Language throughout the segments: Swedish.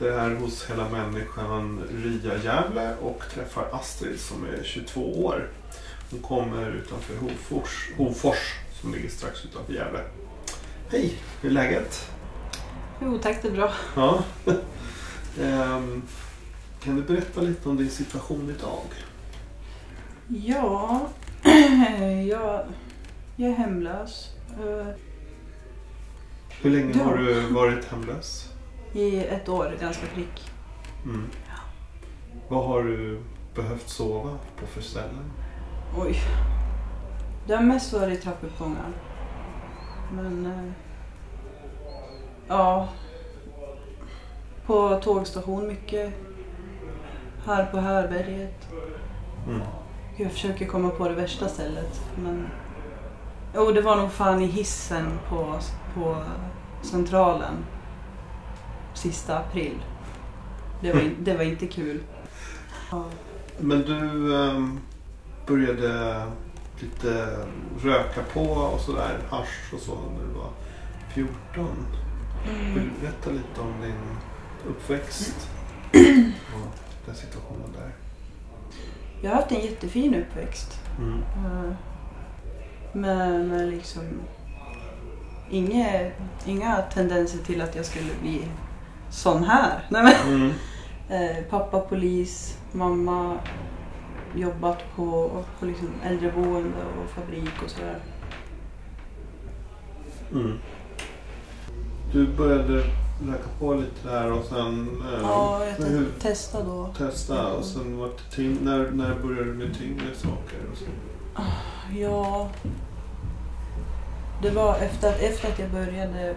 Sitter här hos Hela Människan Ria Gävle och träffar Astrid som är 22 år. Hon kommer utanför Hofors, Hofors som ligger strax utanför Gävle. Hej, hur är läget? Jo tack, det är bra. Ja. Ehm, kan du berätta lite om din situation idag? Ja, jag, jag är hemlös. eh, Hur länge har du varit hemlös? I ett år, ganska prick. Mm. Vad har du behövt sova på för ställen? Oj. Det har mest varit i trappuppgångar. Men... eh, Ja. På tågstation mycket. Här på Härberget. Mm. Jag försöker komma på det värsta stället. Men... Jo, det var nog fan i hissen på, på Centralen. Sista april. Det var, det var inte kul. Ja. Men du ehm, började lite röka på och sådär, hasch och så när du var 14. Vill du berätta lite om din uppväxt och den situationen där? Jag har haft en jättefin uppväxt. Mm. Eh, Med, med liksom inga, inga tendenser till att jag skulle bli sån här. Nej, men, Mm. eh, pappa polis, mamma jobbat på, på liksom äldreboende och fabrik och sådär. Mm. Du började röka på lite där och sen eh, Ja, jag te- testade då. testa och sen var det tyng, när, när började du med tyngre saker? Och så? Ja, det var efter efter att jag började,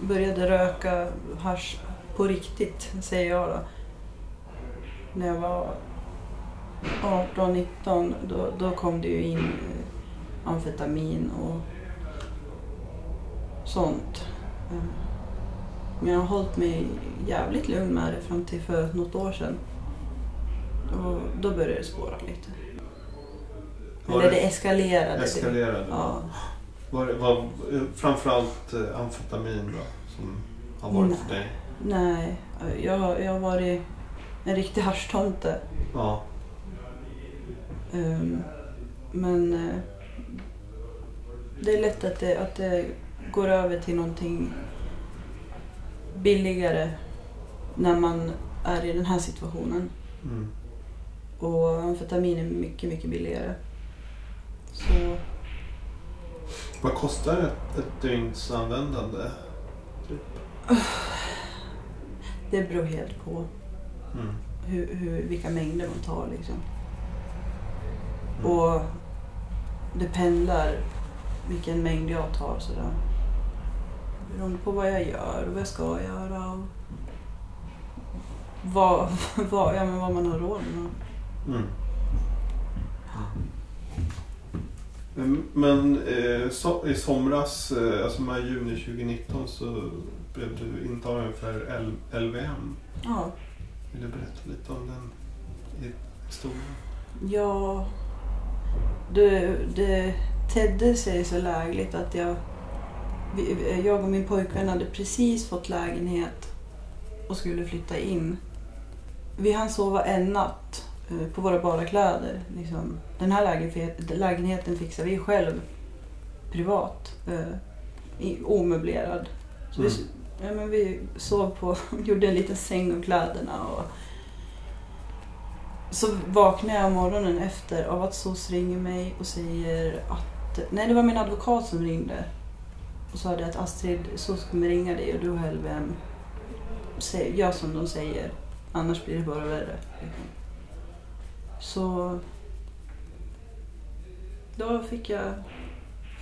började röka hasch på riktigt, säger jag då. När jag var 18-19, då, då kom det ju in eh, amfetamin och sånt. Eh, Men jag har hållit mig jävligt lugn med det fram till för något år sedan. Och då började det spåra lite. Eller det- det eskalerade. Eskalerade? Ja. Var, var framförallt eh, amfetamin då, som har varit för dig? Nej, jag, jag har varit en riktig haschtomte. Ja. Ehm, men eh, det är lätt att det, att det går över till någonting billigare när man är i den här situationen. Mm. Och amfetamin är mycket, mycket billigare. Så Vad kostar ett, ett dygns användande? det beror helt på Mm. hur, hur, vilka mängder man tar. Liksom. Mm. Och det pendlar vilken mängd jag tar. Sådär. Beroende på vad jag gör och vad jag ska göra. Och vad, vad, ja, men vad man har råd med. Mm. Men, eh, so, i somras, eh, alltså maj, juni 2019 så blev du intagen för L, LVM. Ja, Vill du berätta lite om den historien? ja det, det tedde sig så lägligt att jag, jag och min pojkvän hade precis fått lägenhet och skulle flytta in. Vi hann sova en natt på våra bara kläder. Liksom. Den här lägenhet, lägenheten fixade vi själv privat. eh, Omöblerad. Så vi, Mm. ja, men vi sov på, gjorde en liten säng och kläderna. Och, så vaknar jag morgonen efter av att SOS ringer mig och säger att... Nej, det var min advokat som ringde. Och sa det att Astrid, SOS kommer ringa dig och du har LVM. Gör som de säger, annars blir det bara värre. liksom. Så... Då fick jag,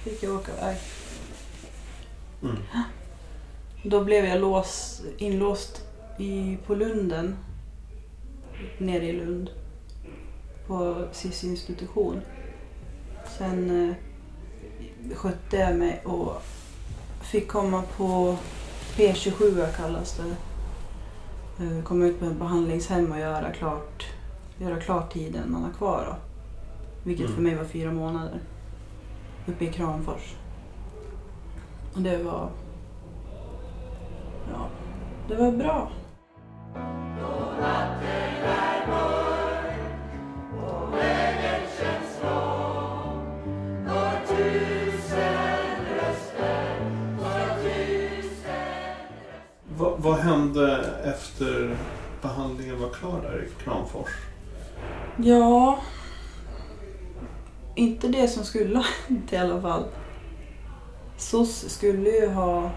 fick jag åka iväg. Mm. Då blev jag lås, inlåst i, på Lunden. Nere i Lund. på SIS institution. Sen eh, skötte jag mig och fick komma på P27 kallas det. Eh, komma ut på ett behandlingshem och göra klart, göra klart tiden man har kvar. Då. Vilket Mm. för mig var fyra månader. Uppe i Kramfors. Och det var... Ja, det var bra. Va, vad hände efter behandlingen var klar där i Kramfors? Ja, inte det som skulle ha hänt i alla fall. SOS skulle ju ha,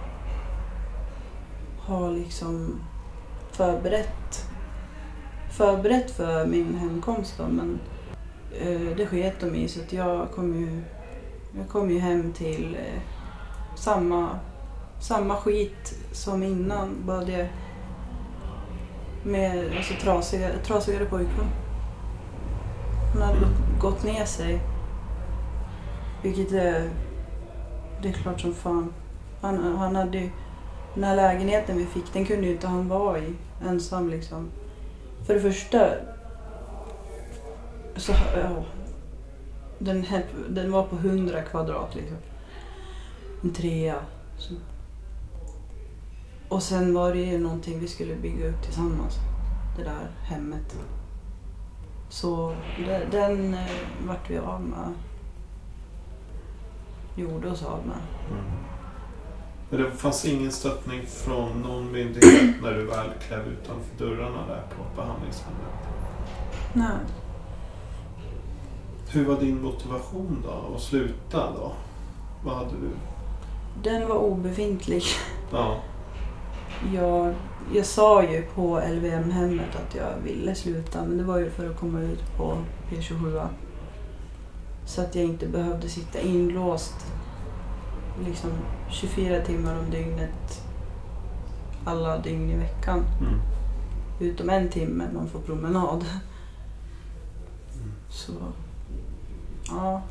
ha liksom förberett, förberett för min hemkomst då, men eh, det sket de i så att jag kom ju, jag kom ju hem till eh, samma, samma skit som innan, bara det med alltså, trasiga, trasigare pojkvän. Han hade gått, gått ner sig. Vilket är, det är klart som fan. Han, han hade ju, den här lägenheten vi fick, den kunde ju inte han vara i ensam liksom. För det första, så, ja, den, här- den var på 100 kvadrat liksom. En trea. Så. Och sen var det ju någonting vi skulle bygga upp tillsammans. Det där hemmet. Så de- den eh, vart vi av med. Gjorde oss av med. Men det fanns ingen stöttning från någon myndighet när du väl klev utanför dörrarna där på behandlingshemmet? Nej. Hur var din motivation då att sluta då? Vad hade du? Den var obefintlig. Ja. Jag, jag sa ju på LVM-hemmet att jag ville sluta men det var ju för att komma ut på P27. Så att jag inte behövde sitta inlåst liksom 24 timmar om dygnet alla dygn i veckan. Mm. Utom en timme man får promenad. Mm. Så ja,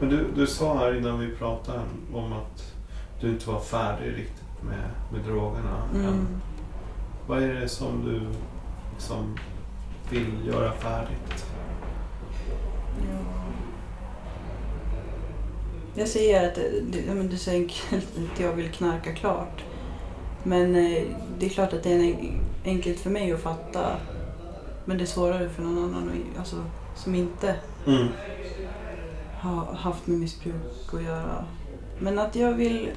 Men du, du sa här innan vi pratade om att du inte var färdig riktigt med, med drogerna än. mm. Vad är det som du liksom vill göra färdigt? Ja. Jag säger att är så enkelt att jag vill knarka klart. Men eh, det är klart att det är en, enkelt för mig att fatta. Men det är svårare för någon annan alltså, som inte Mm. har haft med missbruk att göra. Men att jag vill,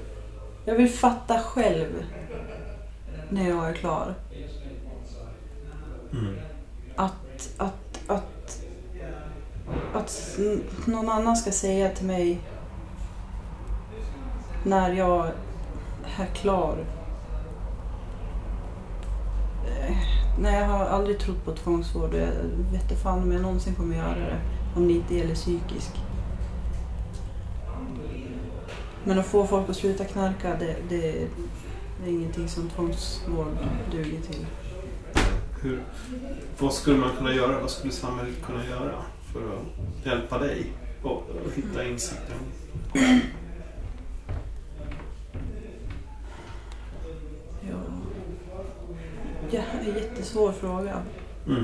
jag vill fatta själv när jag är klar. Mm. att, att, att, att någon annan ska säga till mig när jag är klar. Eh, Nej, jag har aldrig trott på tvångsvård och jag vet inte fan om jag någonsin kommer göra det. Om det inte gäller psykisk. Men att få folk att sluta knarka, det, det, det är ingenting som tvångsvård duger till. Hur, vad skulle man kunna göra? Vad skulle samhället kunna göra för att hjälpa dig och, och hitta insikten? Ja. ja, en jättesvår fråga. Mm.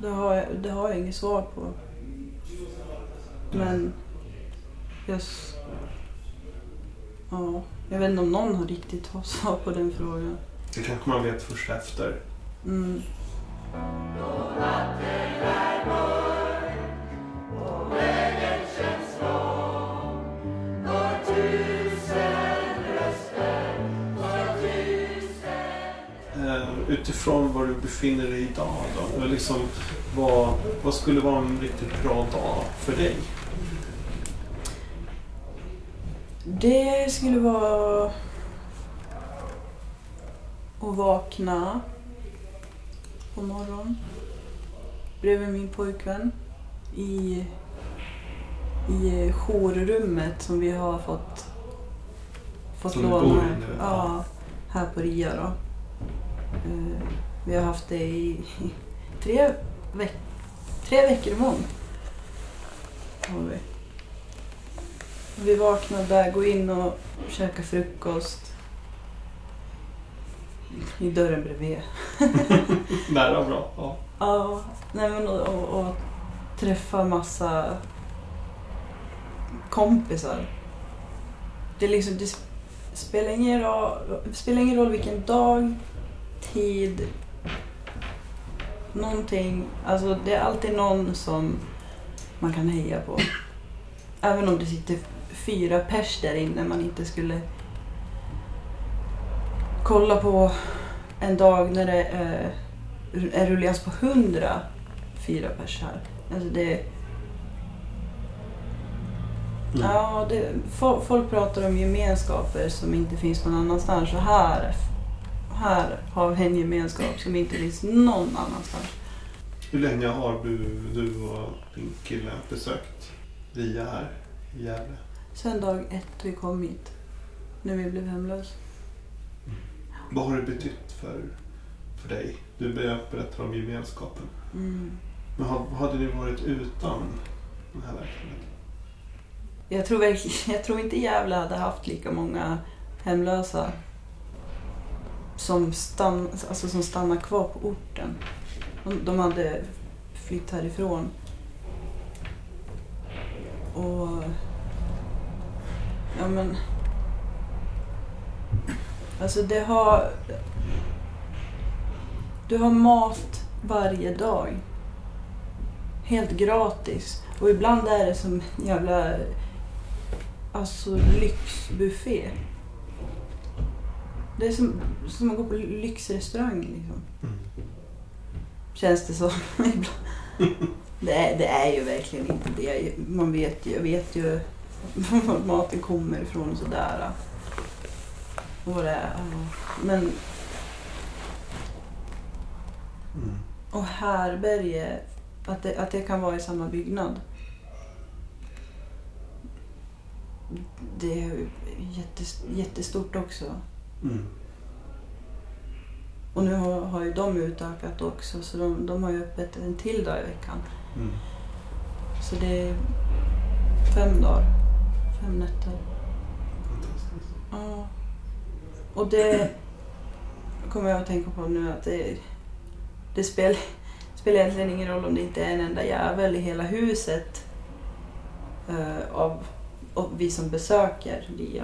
Det har jag, det har jag inget svar på. Men... Jag, s- ja, jag vet inte om någon har riktigt har svar på den frågan. Det kanske man vet först efter. Mm. Eh, utifrån var du befinner dig idag då? Liksom, vad, vad skulle vara en riktigt bra dag för dig? Det skulle vara att vakna på morgonen bredvid min pojkvän i, i jourrummet som vi har fått, fått Som låna. i nu? Ja, här på RIA då. Eh, Vi har haft det i, tre, veck tre veckor imorgon. Har vi. Vi vaknade, går in och käkar frukost. I dörren bredvid. Nära bra. Ja. Ja, nej men och, och, och träffa massa kompisar. Det, liksom, det spelar, ingen roll, spelar ingen roll vilken dag, tid, någonting. Alltså det är alltid någon som man kan heja på. Även om det sitter fyra pers där inne man inte skulle kolla på en dag när det är en rullians på hundra fyra pers här. Alltså det, Mm. ja, det, fo- folk pratar om gemenskaper som inte finns någon annanstans. Och här, här har vi en gemenskap som inte finns någon annanstans. Hur länge har du, du och din kille besökt RIA här i Gävle? Sen dag ett vi kom hit. När vi blev hemlösa. Vad har det betytt för, för dig? Du ber- berättar om gemenskapen. Mm. Men hade ni varit utan den här verksamheten? Jag, tror verkligen, jag tror inte Gävle hade haft lika många hemlösa som, stann, alltså som stannar kvar på orten. De, de hade flytt härifrån. Och... Ja men... Alltså det har... Du har mat varje dag. Helt gratis. Och ibland är det som en jävla alltså, lyxbuffé. Det är som, som att gå på lyxrestaurang liksom. Mm. Känns det som. ibland. det, är, det är ju verkligen inte det. Man vet ju, jag vet ju var maten kommer ifrån och sådär. Och vad det är. Men, Mm. och härberge, att det, att det kan vara i samma byggnad. Det är jättes, jättestort också. Mm. Och nu har, har ju de utökat också så de, de har ju öppet en till dag i veckan. Mm. Så det är fem dagar, fem nätter. Fantastiskt. Ja. Och det kommer jag att tänka på nu att det, det spelar, spelar egentligen ingen roll om det inte är en enda jävel i hela huset eh, av, av vi som besöker. Det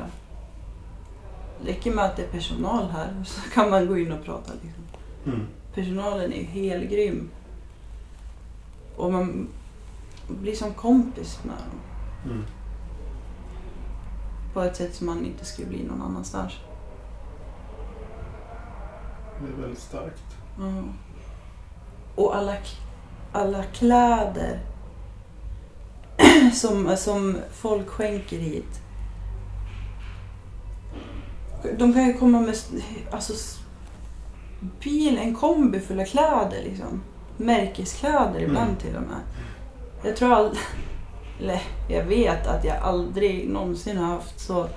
räcker med att det är personal här så kan man gå in och prata. Liksom. Mm. Personalen är ju helgrym. Och man blir som kompis med dem. Mm. På ett sätt som man inte skulle bli någon annanstans. Det är väldigt starkt. Ja. Och alla, alla kläder som, som folk skänker hit. De kan ju komma med alltså, bil, en kombi full av kläder liksom. Märkeskläder ibland Mm. till och med. Jag tror all, eller jag vet att jag aldrig någonsin har haft så,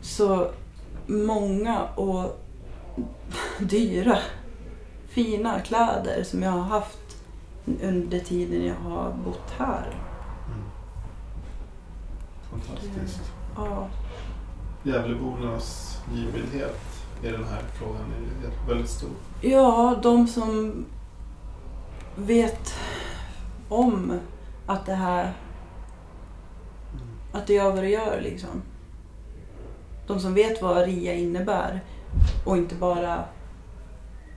så många och dyra fina kläder som jag har haft under tiden jag har bott här. Mm. Fantastiskt. Ja, Gävlebornas givmildhet i den här frågan är väldigt stor. ja de som vet om att det här, att det gör vad det gör liksom. De som vet vad RIA innebär och inte bara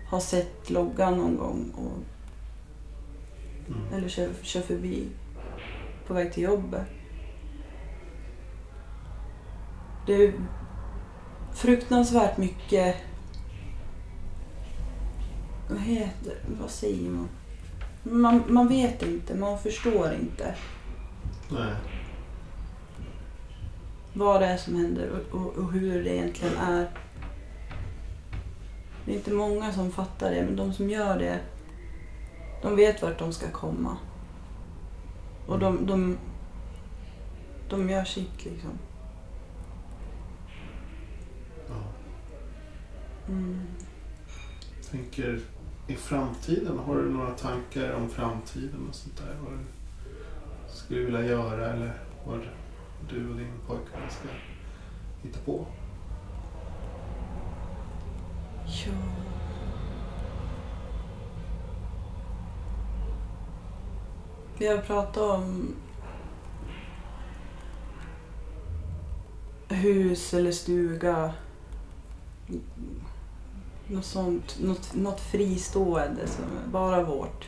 har sett loggan någon gång och, Mm. eller kör, kör förbi på väg till jobbet. Det är fruktansvärt mycket... Vad heter Vad säger man? Man? Man vet inte, man förstår inte Nej. vad det är som händer och, och, och hur det egentligen är. Det är inte många som fattar det, men de som gör det, de vet vart de ska komma. Och de, de, de gör sitt liksom. Mm. tänker i framtiden? Har du några tankar om framtiden och sånt där? Vad du skulle vilja göra eller vad du och din pojkvän ska hitta på? Ja. Vi har pratat om hus eller stuga. Något sånt. Något, något fristående som bara vårt.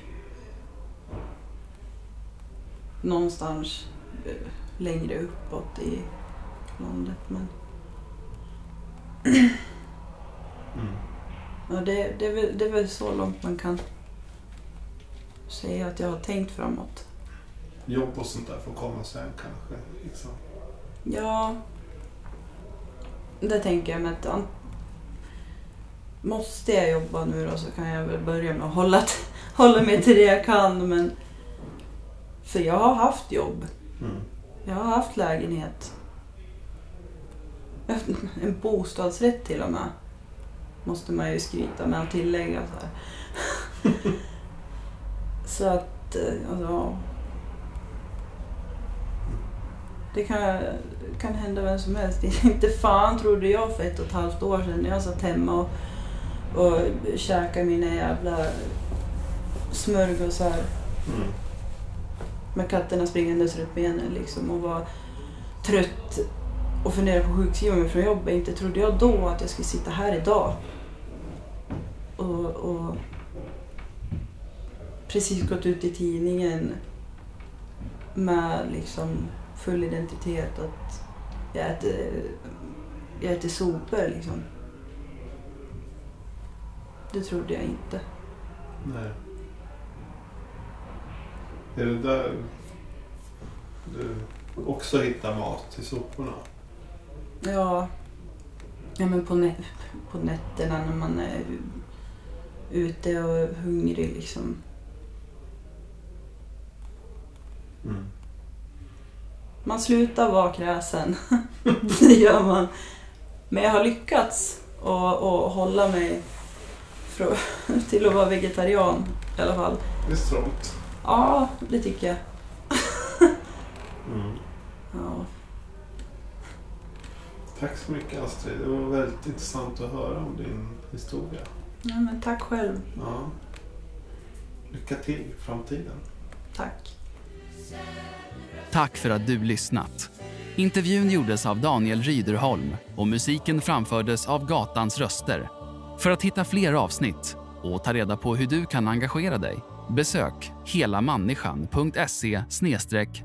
Någonstans eh, längre uppåt i landet. Men Mm. Ja, det, det, är väl, det är väl så långt man kan säga att jag har tänkt framåt. Jobb och sånt där får komma sen kanske. Liksom. Ja, det tänker jag med att måste jag jobba nu då så kan jag väl börja med att hålla, hålla mig till det jag kan. Men, för jag har haft jobb. Mm. Jag har haft lägenhet. En bostadsrätt till och med. Måste man ju skryta med och tillägga. Så, här. så att, eh, alltså. Det kan, kan hända vem som helst. Inte fan trodde jag för ett och ett halvt år sedan när jag satt hemma och, och käkade mina jävla smörgåsar Mm. med katterna springandes runt benen liksom och var trött och funderade på mig från jobbet. Inte trodde jag då att jag skulle sitta här idag. Och, och precis gått ut i tidningen med liksom full identitet att jag äter, jag äter sopor liksom. Det trodde jag inte. Nej. Är det där du också hittar mat till soporna? Ja, ja men på, nä- på nätterna när man är ute och hungrig liksom. Mm. Man slutar vara kräsen. det gör man. Men jag har lyckats att hålla mig frå- till att vara vegetarian i alla fall. Det är strångt. Ja, det tycker jag. Mm. Ja. Tack så mycket Astrid. Det var väldigt intressant att höra om din historia. ja, men tack själv. Ja. Lycka till i framtiden. Tack. Tack för att du lyssnat. Intervjun gjordes av Daniel Ryderholm och musiken framfördes av Gatans röster. För att hitta fler avsnitt och ta reda på hur du kan engagera dig besök helamänniskan.se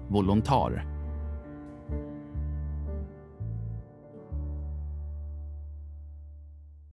volontar.